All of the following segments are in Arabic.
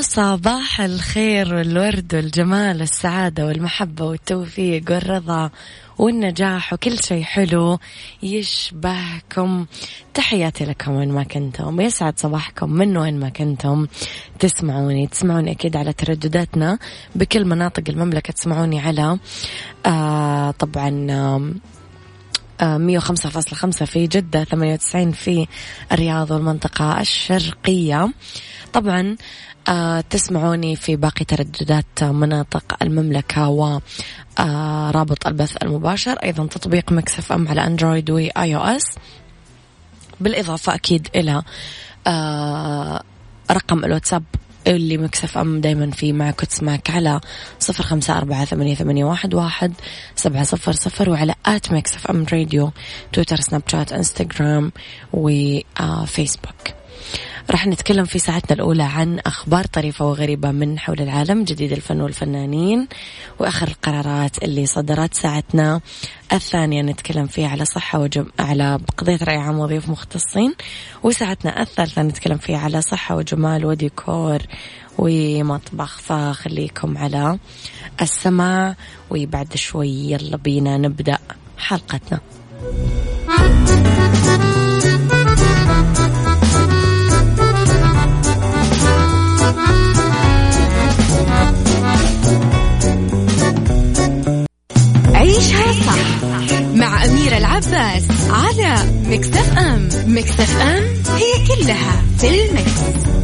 صباح الخير والورد والجمال والسعادة والمحبة والتوفيق والرضا والنجاح وكل شيء حلو يشبهكم. تحياتي لكم وين ما كنتم. يسعد صباحكم من وين ما كنتم. تسمعوني تسمعوني أكيد على تردداتنا بكل مناطق المملكة. تسمعوني على آه طبعا آه مية وخمسة فاصلة خمسة في جدة ثمانية وتسعين في الرياض والمنطقة الشرقية. طبعا تسمعوني في باقي ترددات مناطق المملكة ورابط آه البث المباشر. أيضا تطبيق Mix FM على Android و iOS. بالإضافة أكيد إلى آه رقم الواتساب اللي Mix FM دايما في معك وتسمعك على صفر خمسة أربعة ثمانية, ثمانية واحد, واحد سبعة صفر صفر وعلى at Mix FM Radio تويتر سناب شات إنستغرام وفيسبوك راح نتكلم في ساعتنا الأولى عن أخبار طريفة وغريبة من حول العالم جديد الفن والفنانين وآخر القرارات اللي صدرت ساعتنا. الثانية نتكلم فيها على صحة وجم... على قضية رأي عام وضيوف مختصين وساعتنا الثالثة نتكلم فيها على صحة وجمال وديكور ومطبخ فخليكم على السماع وبعد شوي يلا بينا نبدأ حلقتنا. مكتف أم مكتف أم هي كلها في المكس.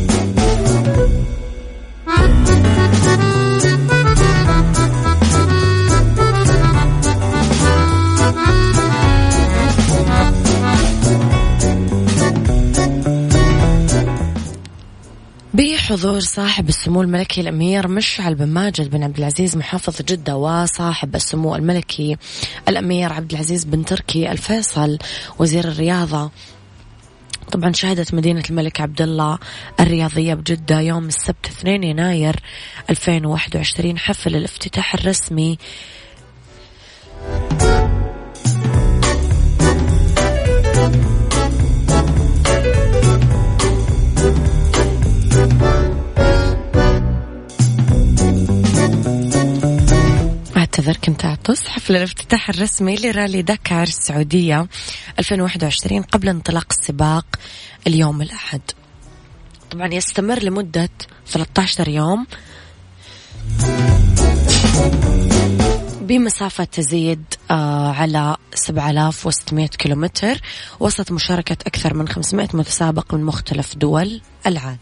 بحضور صاحب السمو الملكي الأمير مشعل بن ماجد بن عبد العزيز محافظ جدة وصاحب السمو الملكي الأمير عبد العزيز بن تركي الفيصل وزير الرياضة. طبعا شهدت مدينة الملك عبد الله الرياضية بجدة يوم السبت 2 يناير 2021 حفل الافتتاح الرسمي أعتذر كنت أعطس حفل الافتتاح الرسمي لرالي دكار السعودية 2021 قبل انطلاق السباق اليوم الأحد. طبعا يستمر لمدة 13 يوم. بمسافة تزيد آه على 7600 كيلومتر. وسط مشاركة أكثر من 500 متسابق من مختلف دول العالم.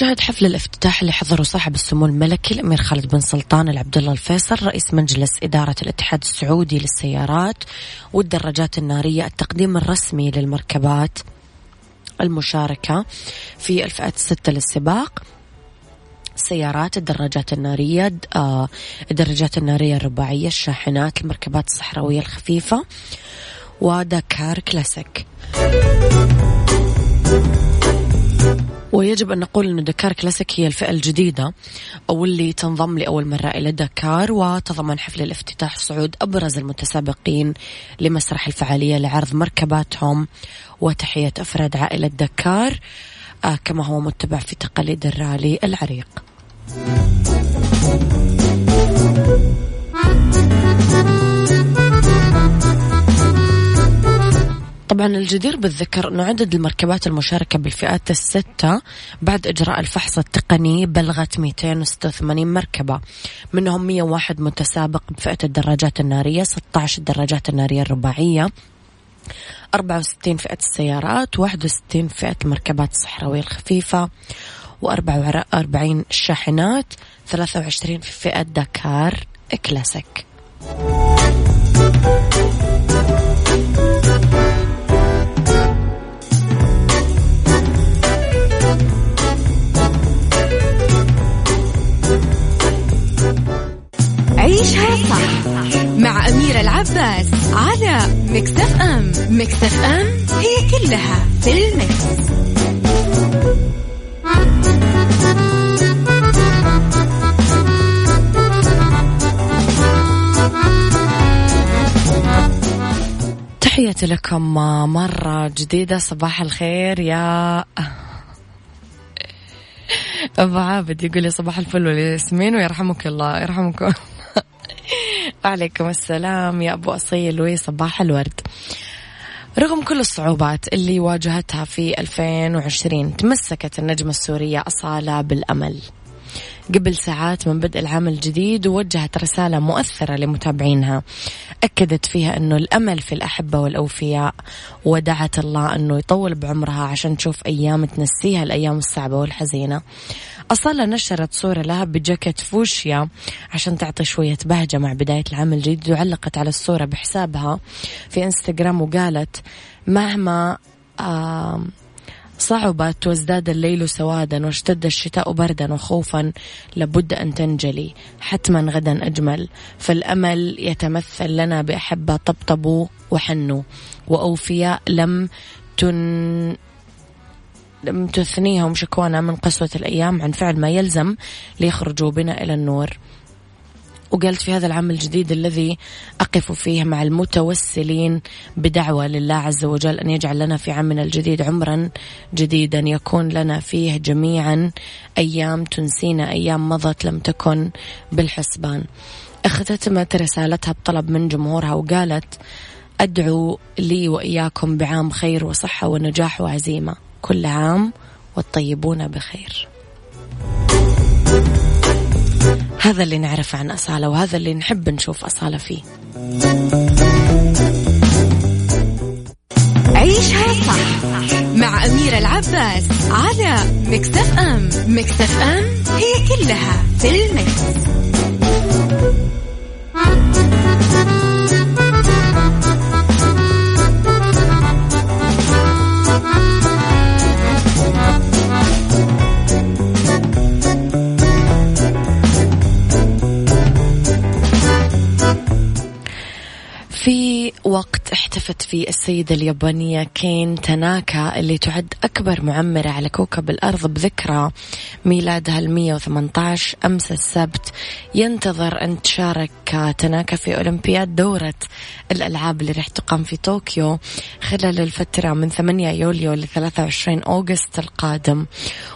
شهد حفل الافتتاح اللي حضره صاحب السمو الملكي الأمير خالد بن سلطان العبد الله الفيصل رئيس مجلس إدارة الاتحاد السعودي للسيارات والدراجات النارية التقديم الرسمي للمركبات المشاركة في الفئات الستة للسباق. السيارات الدراجات النارية آه، الدراجات النارية الرباعية الشاحنات المركبات الصحراوية الخفيفة ودكار كلاسيك. ويجب أن نقول أن دكار كلاسيك هي الفئة الجديدة أو اللي تنضم لأول مرة إلى دكار وتضمن حفل الافتتاح صعود أبرز المتسابقين لمسرح الفعالية لعرض مركباتهم وتحية أفراد عائلة دكار آه كما هو متبع في تقاليد الرالي العريق. طبعا الجدير بالذكر أنه عدد المركبات المشاركة بالفئات الستة بعد إجراء الفحص التقني بلغت 286 مركبة. منهم 101 متسابق بفئة الدراجات النارية 16 الدراجات النارية الرباعية 64 فئة السيارات 61 فئة المركبات الصحراوية الخفيفة و44 الشاحنات 23 في فئة دكار كلاسيك. عيشها صح مع أميرة العباس على مكتف أم مكتف أم هي كلها في المكس. تحياتي لكم مرة جديدة صباح الخير يا أبو عابد. يقول لي صباح الفل والياسمين ويرحمك الله يرحمكم. وعليكم السلام يا أبو أصيل وصباح الورد. رغم كل الصعوبات اللي واجهتها في 2020 تمسكت النجمة السورية أصالة بالأمل. قبل ساعات من بدء العام الجديد ووجهت رسالة مؤثرة لمتابعينها. أكدت فيها أنه الأمل في الأحبة والأوفياء ودعت الله أنه يطول بعمرها عشان تشوف أيام تنسيها الأيام الصعبة والحزينة. أصلا نشرت صورة لها بجاكيت فوشيا عشان تعطي شوية بهجة مع بداية العام الجديد وعلقت على الصورة بحسابها في إنستغرام وقالت مهما آه صعبت وازداد الليل سوادا واشتد الشتاء بردا وخوفا لابد أن تنجلي حتما غدا أجمل فالأمل يتمثل لنا بأحبة طبطبوا وحنوا وأوفياء لم تن تثنيهم شكوانا من قسوة الأيام عن فعل ما يلزم ليخرجوا بنا إلى النور. وقالت في هذا العام الجديد الذي أقف فيه مع المتوسلين بدعوة لله عز وجل أن يجعل لنا في عامنا الجديد عمرا جديدا يكون لنا فيه جميعا أيام تنسينا أيام مضت لم تكن بالحسبان. اختتمت رسالتها بطلب من جمهورها وقالت أدعو لي وإياكم بعام خير وصحة ونجاح وعزيمة. كل عام والطيبون بخير. هذا اللي نعرف عن أصالة وهذا اللي نحب نشوف أصالة فيه. عيشها صح مع أميرة العباس على مكتف أم مكتف أم هي كلها في المكس. وقت احتفت فيه السيدة اليابانية كين تاناكا اللي تعد أكبر معمرة على كوكب الأرض بذكرى ميلادها وثمانية عشر أمس السبت. ينتظر أن تشارك تاناكا في أولمبياد دورة الألعاب اللي راح تقام في طوكيو خلال الفترة من 8 يوليو ل 23 أوغست القادم.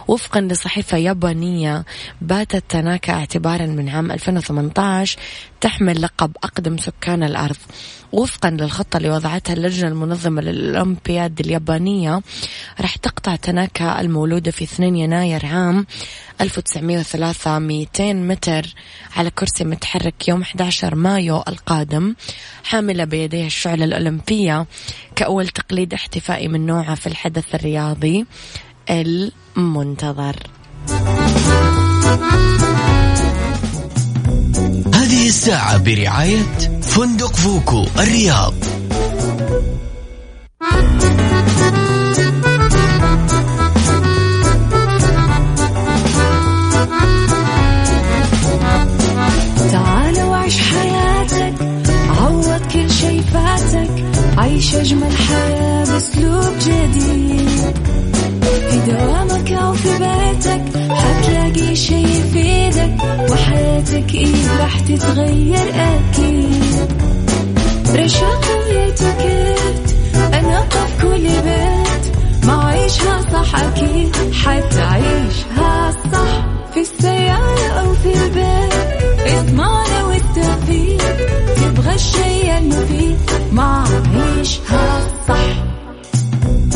وفقا لصحيفة يابانية باتت تاناكا اعتبارا من عام 2018 تحمل لقب أقدم سكان الأرض. وفقا للخطة اللي وضعتها اللجنة المنظمة للأولمبياد اليابانية راح تقطع تناكا المولودة في 2 يناير عام 1903 200 متر على كرسي متحرك يوم 11 مايو القادم حاملة بيديها الشعلة الأولمبية كأول تقليد احتفائي من نوعه في الحدث الرياضي المنتظر. هذه الساعة برعاية فندق فوكو الرياض. تعال وعيش حياتك عوض كل شي فاتك عيش أجمل حياة بأسلوب جديد. في دوامك أو في يهمك حتلاقي شي يفيدك وحياتك إيه راح تتغير أكيد. رشاق ويتوكيت أنا في كل بيت ما عيشها صح أكيد.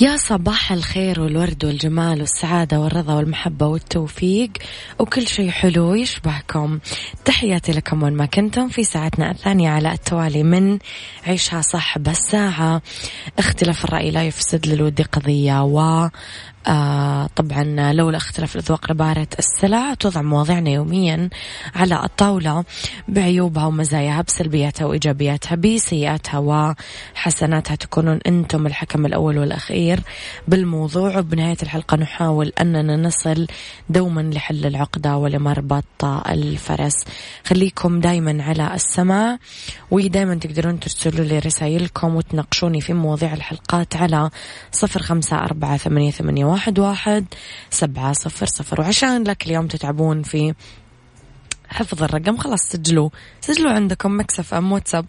يا صباح الخير والورد والجمال والسعادة والرضا والمحبة والتوفيق وكل شيء حلو يشبهكم. تحياتي لكم وين ما كنتم في ساعتنا الثانية على التوالي من عيشها صح بس ساعة اختلاف الرأي لا يفسد للود قضية و آه طبعا لولا اختلاف الأذواق لبارة السلع توضع مواضيعنا يوميا على الطاولة بعيوبها ومزاياها بسلبياتها وإيجابياتها بسيئاتها وحسناتها. تكونون أنتم الحكم الأول والأخير بالموضوع وبنهاية الحلقة نحاول أننا نصل دوما لحل العقدة ولمربط الفرس. خليكم دايما على السماع ودايما تقدرون ترسلوا لي رسائلكم وتناقشوني في مواضيع الحلقات على صفر خمسة أربعة ثمانية, ثمانية واحد, واحد سبعة صفر صفر وعشان لك اليوم تتعبون في حفظ الرقم. خلاص سجلوا. سجلوا عندكم مكسف أم واتساب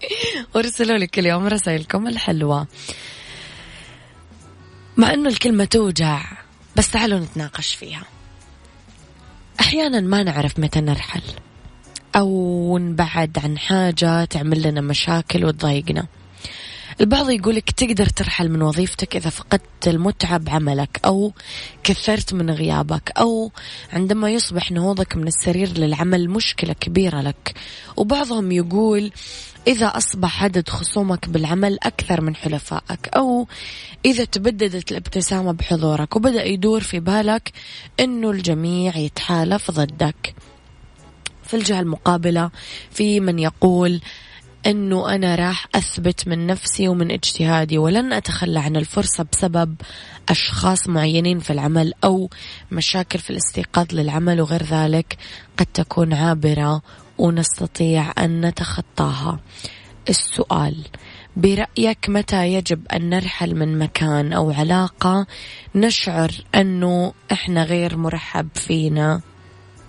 وارسلوا لي كل يوم رسائلكم الحلوة. مع أنه الكلمة توجع بس تعالوا نتناقش فيها. أحيانا ما نعرف متى نرحل أو نبعد عن حاجة تعمل لنا مشاكل وتضايقنا. البعض يقولك تقدر ترحل من وظيفتك إذا فقدت المتعة بعملك أو كثرت من غيابك أو عندما يصبح نهوضك من السرير للعمل مشكلة كبيرة لك. وبعضهم يقول إذا أصبح عدد خصومك بالعمل أكثر من حلفائك أو إذا تبددت الابتسامة بحضورك وبدأ يدور في بالك أنه الجميع يتحالف ضدك. في الجهة المقابلة في من يقول أنه أنا راح أثبت من نفسي ومن اجتهادي ولن أتخلى عن الفرصة بسبب أشخاص معينين في العمل أو مشاكل في الاستيقاظ للعمل وغير ذلك قد تكون عابرة ونستطيع أن نتخطاها. السؤال برأيك متى يجب أن نرحل من مكان أو علاقة نشعر أنه إحنا غير مرحب فينا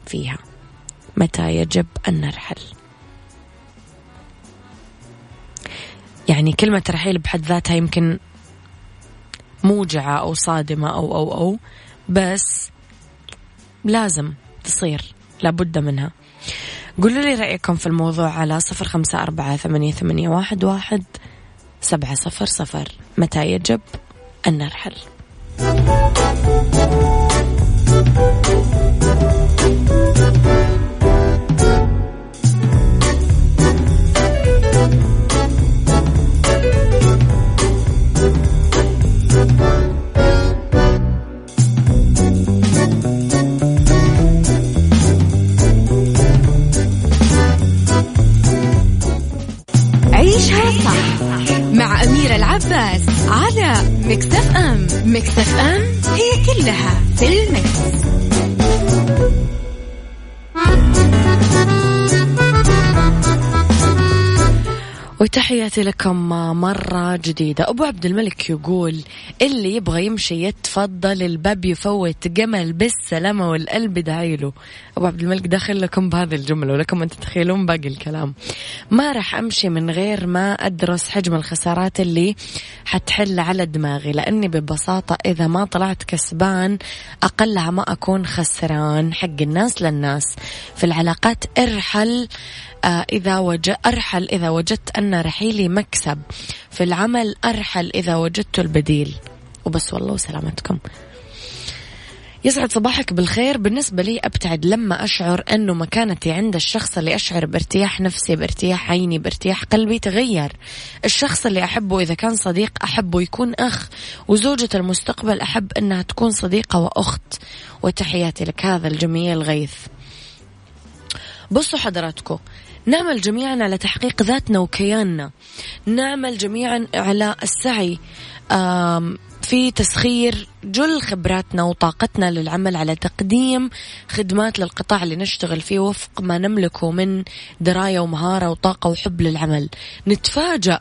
فيها؟ متى يجب أن نرحل؟ يعني كلمة رحيل بحد ذاتها يمكن موجعة أو صادمة أو أو أو بس لازم تصير لابد منها. قولوا لي رأيكم في الموضوع على صفر خمسة أربعة ثمانية, ثمانية واحد, واحد سبعة صفر صفر. متى يجب أن نرحل؟ وتحياتي لكم مرة جديدة. أبو عبد الملك يقول اللي يبغى يمشي يتفضل الباب يفوت جمل بالسلامة والقلب دعيله أبو عبد الملك داخل لكم بهذه الجملة ولكم أن تتخيلون باقي الكلام. ما راح أمشي من غير ما أدرس حجم الخسارات اللي حتحل على دماغي لأني ببساطة إذا ما طلعت كسبان أقلها ما أكون خسران. حق الناس للناس. في العلاقات ارحل إذا وج... أرحل إذا وجدت أن رحيلي مكسب. في العمل أرحل إذا وجدت البديل. وبس والله وسلامتكم. يسعد صباحك بالخير. بالنسبة لي أبتعد لما أشعر أنه مكانتي عند الشخص اللي أشعر بارتياح نفسي بارتياح عيني بارتياح قلبي تغير. الشخص اللي أحبه إذا كان صديق أحبه يكون أخ. وزوجة المستقبل أحب أنها تكون صديقة وأخت. وتحياتي لك هذا الجميل غيث. بصوا حضراتكم. نعمل جميعا على تحقيق ذاتنا وكياننا. نعمل جميعا على السعي في تسخير جل خبراتنا وطاقتنا للعمل على تقديم خدمات للقطاع اللي نشتغل فيه وفق ما نملكه من دراية ومهارة وطاقة وحب للعمل. نتفاجأ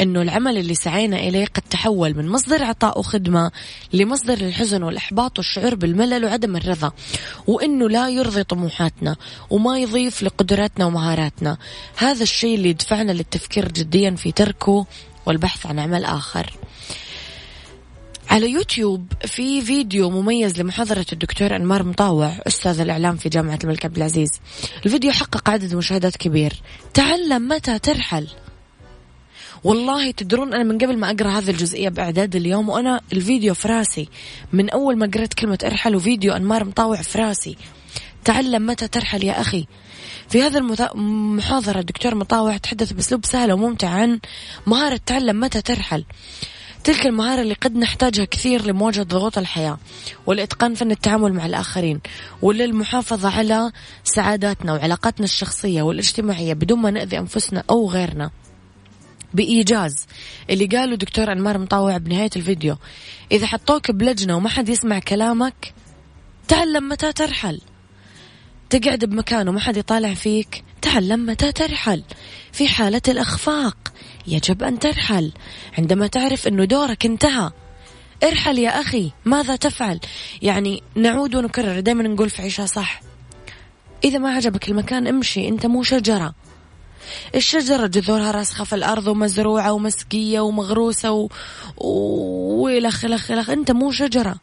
أنه العمل اللي سعينا إليه قد تحول من مصدر عطاء وخدمة لمصدر للحزن والإحباط والشعور بالملل وعدم الرضا وأنه لا يرضي طموحاتنا وما يضيف لقدراتنا ومهاراتنا. هذا الشيء اللي يدفعنا للتفكير جديا في تركه والبحث عن عمل آخر. على يوتيوب في فيديو مميز لمحاضرة الدكتور أنمار مطاوع أستاذ الإعلام في جامعة الملك عبد العزيز. الفيديو حقق عدد مشاهدات كبير. تعلم متى ترحل. والله تدرون أنا من قبل ما أقرأ هذه الجزئية بإعداد اليوم وأنا الفيديو في راسي. من أول ما قرأت كلمة ارحل وفيديو أنمار مطاوع في راسي. تعلم متى ترحل يا أخي. في هذا المحاضرة الدكتور مطاوع تحدث بأسلوب سهل وممتع عن مهارة تعلم متى ترحل. تلك المهارة اللي قد نحتاجها كثير لمواجهة ضغوط الحياة والإتقان فن التعامل مع الآخرين وللمحافظة على سعاداتنا وعلاقاتنا الشخصية والاجتماعية بدون ما نأذي أنفسنا أو غيرنا. بإيجاز. اللي قاله دكتور أنمار مطاوع بنهاية الفيديو. إذا حطوك بلجنة وما حد يسمع كلامك تعلم متى ترحل. تقعد بمكان وما حد يطالع فيك تعلم متى ترحل. في حالة الإخفاق يجب أن ترحل. عندما تعرف أنه دورك انتهى. ارحل يا أخي ماذا تفعل؟ يعني نعود ونكرر دائما نقول في عيشها صح. إذا ما عجبك المكان امشي. أنت مو شجرة. الشجرة جذورها راسخة في الأرض ومزروعة ومسقية ومغروسة و... وإلخ إلخ إلخ أنت مو شجرة.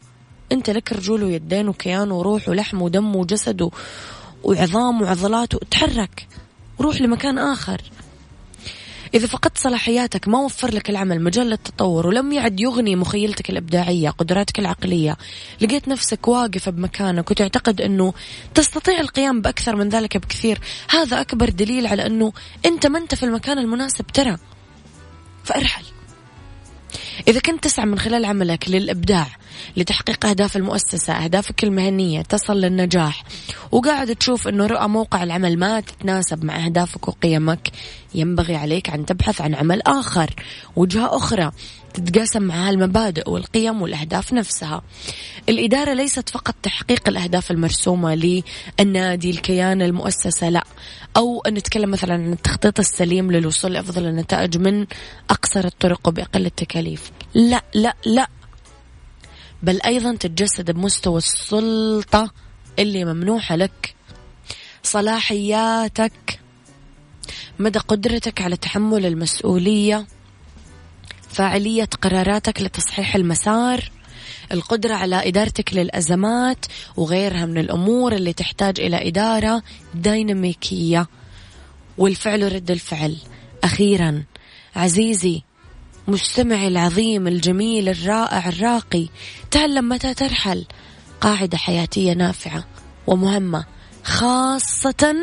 أنت لك رجول ويدين وكيان وروح ولحم ودم وجسد و... وعظام وعضلات وتحرك. روح لمكان آخر. إذا فقدت صلاحياتك ما وفر لك العمل مجال للتطور ولم يعد يغني مخيلتك الإبداعية قدراتك العقلية لقيت نفسك واقفة بمكانك وتعتقد أنه تستطيع القيام بأكثر من ذلك بكثير هذا أكبر دليل على أنه أنت ما أنت في المكان المناسب ترى. فأرحل. إذا كنت تسعى من خلال عملك للإبداع لتحقيق أهداف المؤسسة أهدافك المهنية تصل للنجاح وقاعد تشوف أنه رؤى موقع العمل ما تتناسب مع أهدافك وقيمك ينبغي عليك أن تبحث عن عمل آخر وجهة أخرى تتقاسم مع المبادئ والقيم والأهداف نفسها. الإدارة ليست فقط تحقيق الأهداف المرسومة للنادي الكيان المؤسسة لا. أو نتكلم مثلا عن التخطيط السليم للوصول لأفضل النتائج من أقصر الطرق وبأقل التكاليف. لا لا لا. بل أيضا تتجسد بمستوى السلطة اللي ممنوحة لك صلاحياتك مدى قدرتك على تحمل المسؤولية فاعلية قراراتك لتصحيح المسار القدرة على إدارتك للأزمات وغيرها من الأمور اللي تحتاج إلى إدارة ديناميكية. والفعل ورد الفعل. أخيرا عزيزي مستمعي العظيم الجميل الرائع الراقي تعلم متى ترحل. قاعدة حياتية نافعة ومهمة خاصة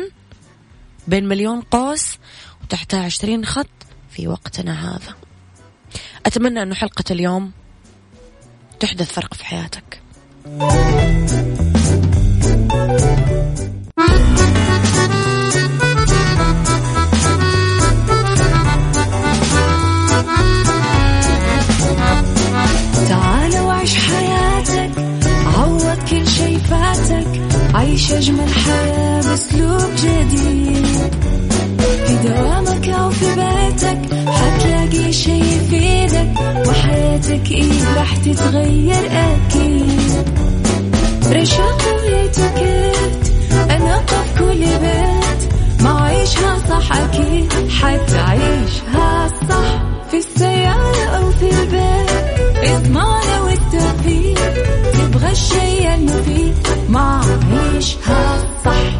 بين مليون قوس وتحتها عشرين خط في وقتنا هذا. أتمنى أنه حلقة اليوم تحدث فرق في حياتك. تعال وعيش حياتك عوض كل شي فاتك عيش أجمل حياة بأسلوب جديد. حتلاقي شي يفيدك وحياتك إيه راح تتغير أكيد. رشاق ويتوكيت أنا قف كل بيت ما عيشها صح أكيد حتعيشها صح في السيارة أو في البيت. إضمعنا والتوفيق تبغى الشي المفيد ما عيشها صح.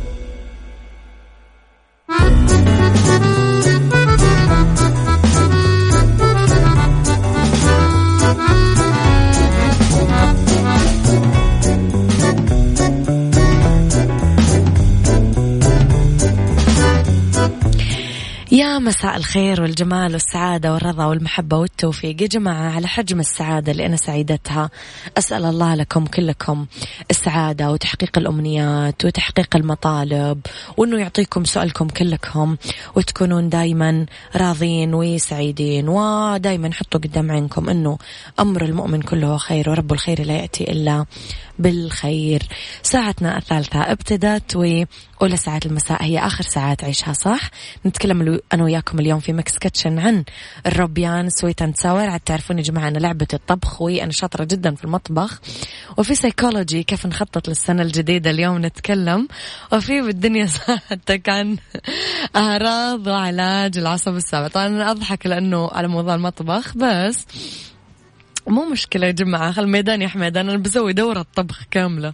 يا مساء الخير والجمال والسعادة والرضا والمحبة والتوفيق. يا جماعة على حجم السعادة اللي أنا سعيدتها أسأل الله لكم كلكم السعادة وتحقيق الأمنيات وتحقيق المطالب وأنه يعطيكم سؤالكم كلكم وتكونون دايما راضين وسعيدين. ودايما حطوا قدام عينكم أنه أمر المؤمن كله خير ورب الخير لا يأتي إلا بالخير. ساعتنا الثالثة ابتدت وأولى ساعات المساء هي آخر ساعات عيشها صح؟ نتكلم أنا وياكم اليوم في Mix Kitchen عن الروبيان sweet and sour عاد تعرفون يا جماعة أنا لعبة الطبخ وأنا شاطرة جدا في المطبخ. وفي سيكولوجي كيف نخطط للسنة الجديدة اليوم نتكلم. وفي بالدنيا صحتك عن أعراض وعلاج العصب السابع. طبعا أنا أضحك لأنه على موضوع المطبخ بس مو مشكلة يا جماعة خل ميدان يا حميدان أنا بسوي دورة طبخ كاملة.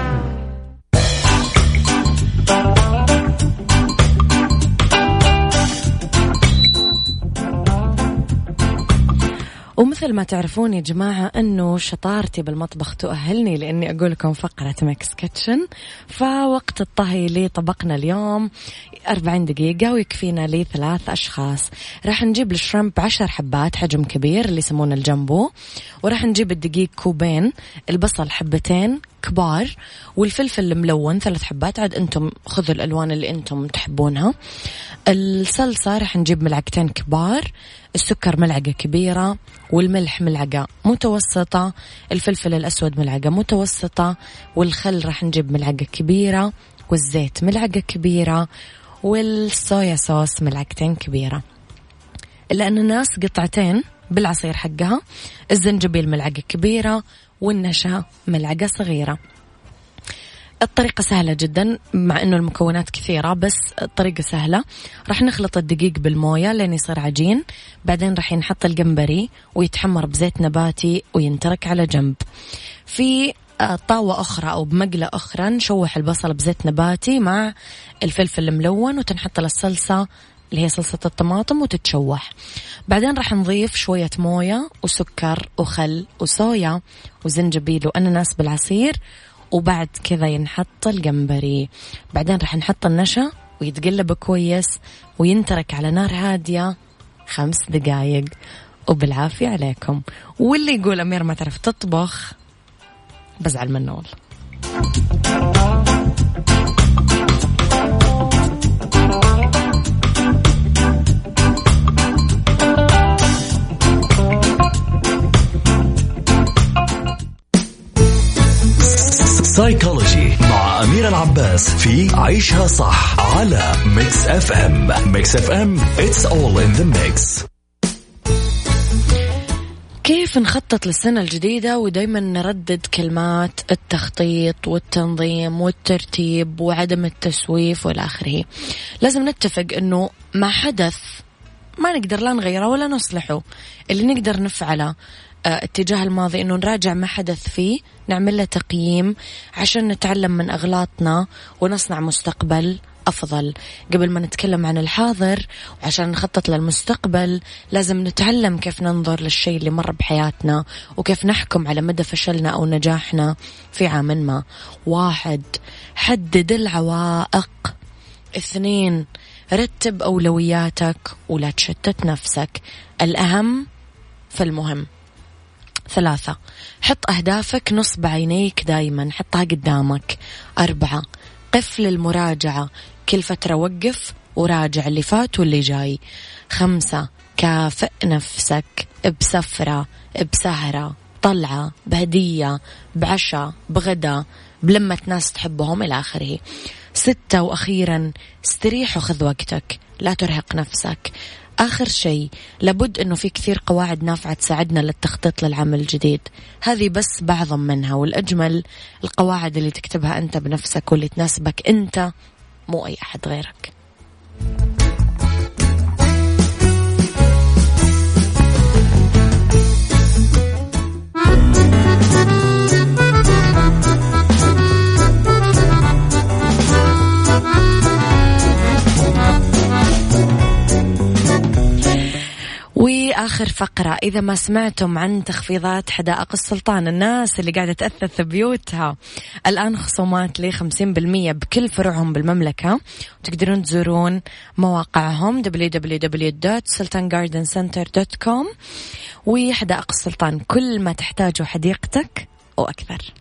ومثل ما تعرفون يا جماعة أنه شطارتي بالمطبخ تؤهلني لأني أقول لكم فقرة Mix Kitchen. فوقت الطهي لطبقنا اليوم 40 دقيقة ويكفينا لي ثلاث أشخاص. راح نجيب ال shrimp عشر حبات حجم كبير اللي يسمونه الجامبو وراح نجيب الدقيق كوبين البصل حبتين كبار والفلفل الملون ثلاث حبات. عاد أنتم خذوا الألوان اللي أنتم تحبونها. الصلصة راح نجيب ملعقتين كبار السكر ملعقة كبيرة والملح ملعقة متوسطة الفلفل الأسود ملعقة متوسطة والخل راح نجيب ملعقة كبيرة والزيت ملعقة كبيرة والصويا صوص ملعقتين كبيرة. الأناناس قطعتين بالعصير حقها الزنجبيل ملعقة كبيرة والنشا ملعقة صغيرة. الطريقة سهلة جدا مع إنه المكونات كثيرة بس الطريقة سهلة. راح نخلط الدقيق بالموية لين يصير عجين. بعدين راح ينحط الجمبري ويتحمر بزيت نباتي وينترك على جنب. في آه، طاوة أخرى أو بمقلة أخرى نشوح البصل بزيت نباتي مع الفلفل الملون وتنحط له الصلصة اللي هي صلصة الطماطم وتتشوح. بعدين راح نضيف شوية موية وسكر وخل وصويا وزنجبيل وأناناس بالعصير وبعد كذا ينحط الجمبري. بعدين راح نحط النشا ويتقلب كويس وينترك على نار هادية خمس دقايق. وبالعافية عليكم. واللي يقول أمير ما تعرف تطبخ بزعل منه والله سايكولوجي مع أمير العباس في عيشها صح على Mix FM Mix FM it's all in the mix. كيف نخطط للسنة الجديدة؟ ودايما نردد كلمات التخطيط والتنظيم والترتيب وعدم التسويف والى آخره. لازم نتفق إنه ما حدث ما نقدر لا نغيره ولا نصلحه، اللي نقدر نفعله اتجاه الماضي إنه نراجع ما حدث فيه نعمل له تقييم عشان نتعلم من أغلاطنا ونصنع مستقبل أفضل. قبل ما نتكلم عن الحاضر وعشان نخطط للمستقبل لازم نتعلم كيف ننظر للشيء اللي مر بحياتنا وكيف نحكم على مدى فشلنا أو نجاحنا في عام ما. واحد حدد العوائق. اثنين رتب أولوياتك ولا تشتت نفسك. الأهم فالمهم ثلاثة. حط أهدافك نصب عينيك دايما حطها قدامك. أربعة. قف للمراجعة. كل فترة وقف وراجع اللي فات واللي جاي. خمسة. كافئ نفسك بسفرة بسهرة طلعة بهدية بعشاء بغدا بلمة ناس تحبهم إلى آخره. ستة. وأخيرا استريح وخذ وقتك. لا ترهق نفسك. آخر شيء لابد أنه في كثير قواعد نافعة تساعدنا للتخطيط للعام الجديد. هذه بس بعض منها والأجمل القواعد اللي تكتبها أنت بنفسك واللي تناسبك أنت مو أي أحد غيرك. آخر فقرة. إذا ما سمعتم عن تخفيضات حدائق السلطان الناس اللي قاعدة تأثث بيوتها الآن خصومات ل 50% بكل فروعهم بالمملكة. وتقدرون تزورون مواقعهم www.sultangardencenter.com وحدائق السلطان كل ما تحتاجه حديقتك وأكثر